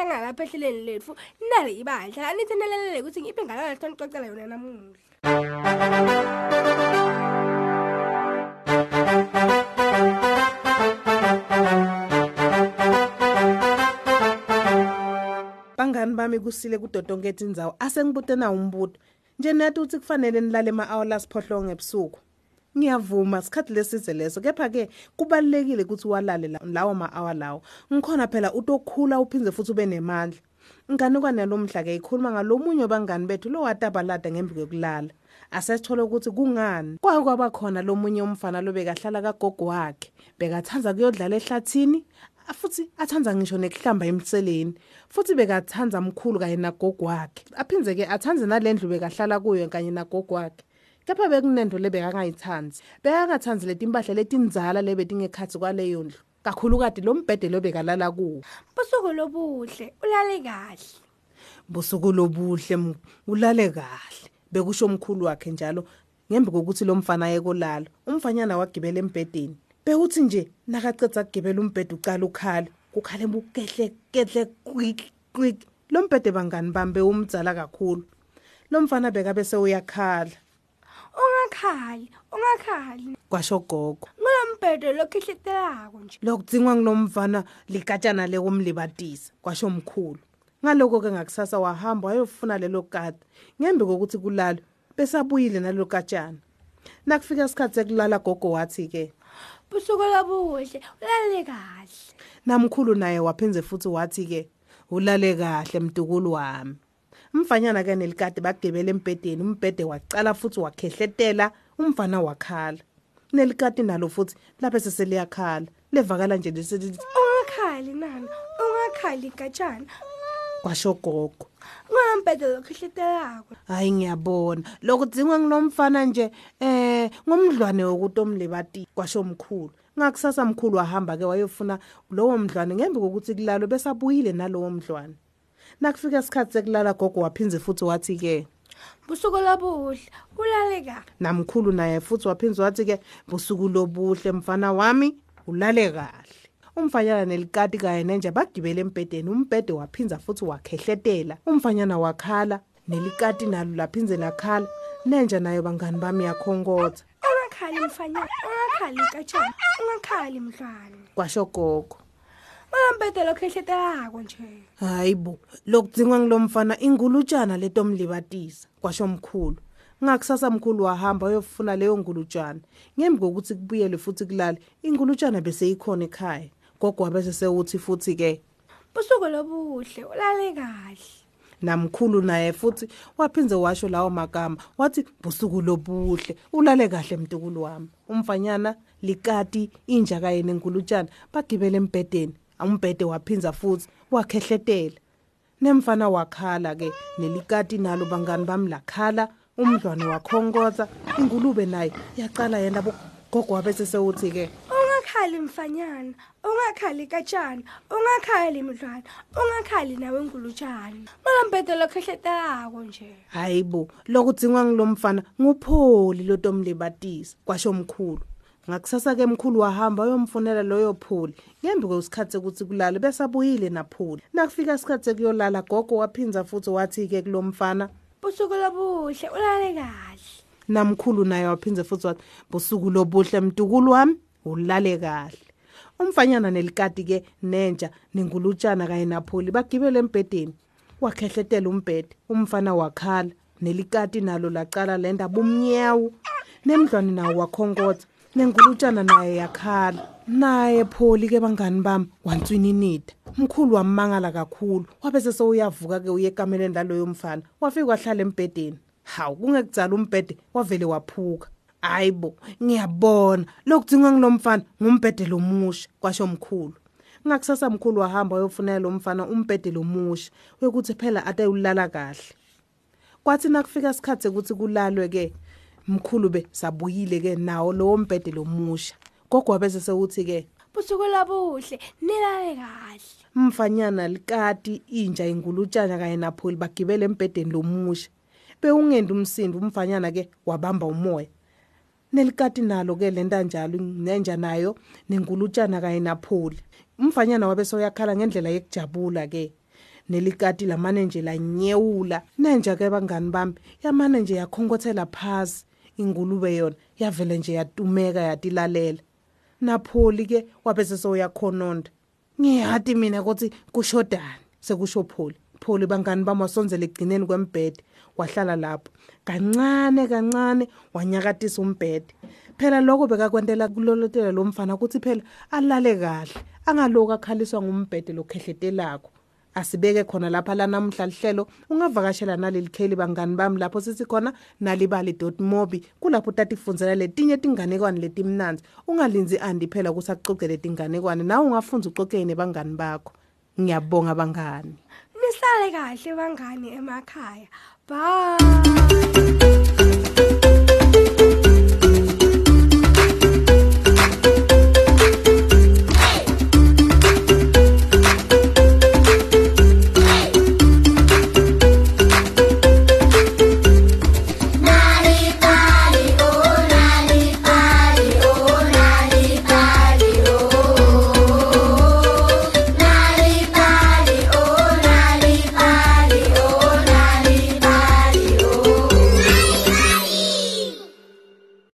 sahlangana lapha ehleleni lethu nale ibandla. Anithi nelelele ukuthi ngiphi ingane lethu nixoxela yona namuhla. Bangani bami kusile kudodonkethe indzawo asengibute na umbuto. Nje nathi uthi kufanele nilale ema-hour lasiphohlongo ebusuku. Ngiyavuma sikhathi lesize leso. Kepha-ke kubalulekile ukuthi walale la- lawo ma-hour lawo. Ngikhona phela utokhula uphindze futhi ube nemandla. Inganekwane yalomhla-ke ikhuluma ngalomunye wabangani bethu lowatabalada ngembi kwekulala asesithole ukuthi kungani? Kwake kwaba khona lomunye umfana lobekahlala kagogo wakhe bekathanza kuyodlala ehlathini futhi athanza ngisho nekuhlamba emseleni futhi bekathanza mkhulu kanye nagogo wakhe. Aphindze-ke athanze nalendlu bekahlala kuyo kanye nagogo wakhe. Kepha bekunento lebekangayithanzi bekangathanzi leti mpahla letinzala lebetingekhatsi kwaleyo ndlu. Kakhulukati lo mbhede lobekalala kuwo. Busuku lobuhle ulale kahle. Busuku lobuhle ulale kahle. Bekusho umkhulu wakhe njalo ngembi kokuthi lo mfana yekolala umfanyana wagibela embhedeni. Bewuthi nje nakacedza kugibela umbhede ucala ukhala kukhale bukehle kehle quick quick lo mbhede bangani bami bewumdzala kakhulu. Lo mfana bekabe sewuyakhala. Ungakhali ungakhali. Kwasho gogo. Ngulombhedo lokhihletelako nje. Lokudzingwa ngilomfana ligatshana lekumlibatisa kwasho mkhulu. Ngaloko-ke ngakusasa wahamba wayofuna lelo kati ngembi kokuthi kulala besabuyile nalelo katshana nakufika isikhathi sekulala gogo wathi-ke busuku lobuhle ulale kahle. Namkhulu naye waphinze futhi wathi-ke ulale kahle mdukulu wami. Umfanyana-ke nelikade bagibela embhedeni umbhede wacala futhi wakhehletela umfana wakhala. Nelikati nalo futhi lapho seseliyakhala levakala nje lisithi ungakhali nana ungakhali gatshana kwasho gogo. Ngulombhedo lokhihletelako hayi ngiyabona. Lokudingwa ngilomfana nje eh ngomdlwane wokuthi omlebati kwasho mkhulu. Ngakusasa mkhulu wahamba ke wayofuna lowo mdlwane ngembi kokuthi kulalo besabuyile nalowo mdlwane. Nakufika isikhathi sekulala gogo waphinze futhi wathi ke busuku lobuhle ulale kahle namkhulu naye futhi waphinze wathi ke busuku lobuhle mfana wami ulale kahle. Umfanyana nelikati kanye nenja bagibele embhedeni umbhede waphinza futhi wakhehletela. Umfanyana wakhala nelikati nalo laphinze lakhala nenja nayo bangani bami yakhonkotha ungakhali mfanyana ungakhali gatshana ungakhali mdlwane kwasho gogo. Ngulombhedo lokhihletelako nje. Hayi bo lokudingwa ngilomfana ingulutshana letomlibatisa kwasho mkhulu ngakusasa mkhulu wahamba uyofuna leyo ngulutshana. Ngembi kokuthi kubuyele futhi kulale ingulutshana bese ikhona ekhaya. Gogo wabese sewuthi futhi ke busuku lobuhle ulale kahle. namkhulu naye futhi waphinze washo lawo magama wathi busuku lobuhle ulale kahle mntukulu wami. Umfanyana likati inja kaye nenkulutshana bagibele embhedeni. Umbhede waphinza futhi wakhehletela. Nemfana wakhala ke nelikati nalo bangani bami lakhala umdlwane wakhonkotha ingulube naye yaqala yena gogo wabese sewuthi ke ungakhali mfanyana ungakhali gatshana ungakhali mdlwana ungakhali nawe ngulutshana ngulombhedo lokhihletelako nje. Hayi bo lokudingwa ngilomfana ngupholi lotomlibatisa kwasho mkhulu ngakusasa ke mkhulu wahamba uyomfunela loyo pholi ngembi kwesikhathi sekuthi kulale besabuyile napholi nakufika isikhathi sekuyolala gogo waphinza futhi wathi-ke kulomfana busuku lobuhle ulale kahle. Namkhulu naye waphinze futhi wathi busuku lobuhle mntukulu wami ulale kahle. Umfanyana nelikati-ke nenja nengulutshana kanye napholi bagibele embhedeni. Wakhehletela umbhede umfana wakhala nelikati nalo lacala lenda bumnyawu. Nemdlwane nawo wakhonkotha nengulutshana naye yakhala. Naye pholi-ke bangani bami wanswininida mkhulu wamangala kakhulu. Wabese sewuyavuka-ke uye ekameleni laloyo mfana. Wafike wahlala embhedeni. Hawu kungekudzala umbhede wavele waphuka. Hayi bo ngiyabona. Lokudingwa ngilomfana ngumbhede lomusha kwasho mkhulu ngakusasa mkhulu wahamba wayofunela lo mfana umbhede lomusha wekuthi phela ate ulala kahle. Kwathi nakufika isikhathi sekuthi kulalwe-ke mkhulu be sabuyile-ke nawo lowo mbhede lomusha gogo wabese sewuthi-ke busuku lobuhle nilale kahle. Mfanyana likati inja ingulutshana kanye napholi bagibele embhedeni lomusha bewungenda umsindo umfanyana ke wabamba umoya. Nelikati nalo ke lenta njalo nenja nayo nengulutshana kanye napholi. Umfanyana wabe soyakhala ngendlela yekujabula ke. Nelikati lamane nje lanyewula. Nenja ke bangani bami yamane nje yakhonkothela phasi. Ingulube yona yavele nje yatumeka yatilalela. Napholi ke wabe sesoyakhononda ngiyati mina ukuthi kushodani sekusho pholi. Pholi bangani bami wasonzela egcineni kwembhede wahlala lapho. Kancane kancane wanyakatisa umbhede. Phela lokho bekakwentela kulolotela lo mfana ukuthi phela alale kahle angaloku akhaliswa ngumbhede lokhehletelakho asibeke khona lapha la namhla lihlelo ungavakashela naleli kheli bangani bami lapho sithi khona nalibali.mobi kulapho utati fundzela letinye tinganekwane letimnanzi ungalinzi andi phela kusaxoxe letinganekwane nawe ungafundza uxoxe nebangani bakho. Ngiyabonga bangani. Nihlale kahle bangani emakhaya. Bye.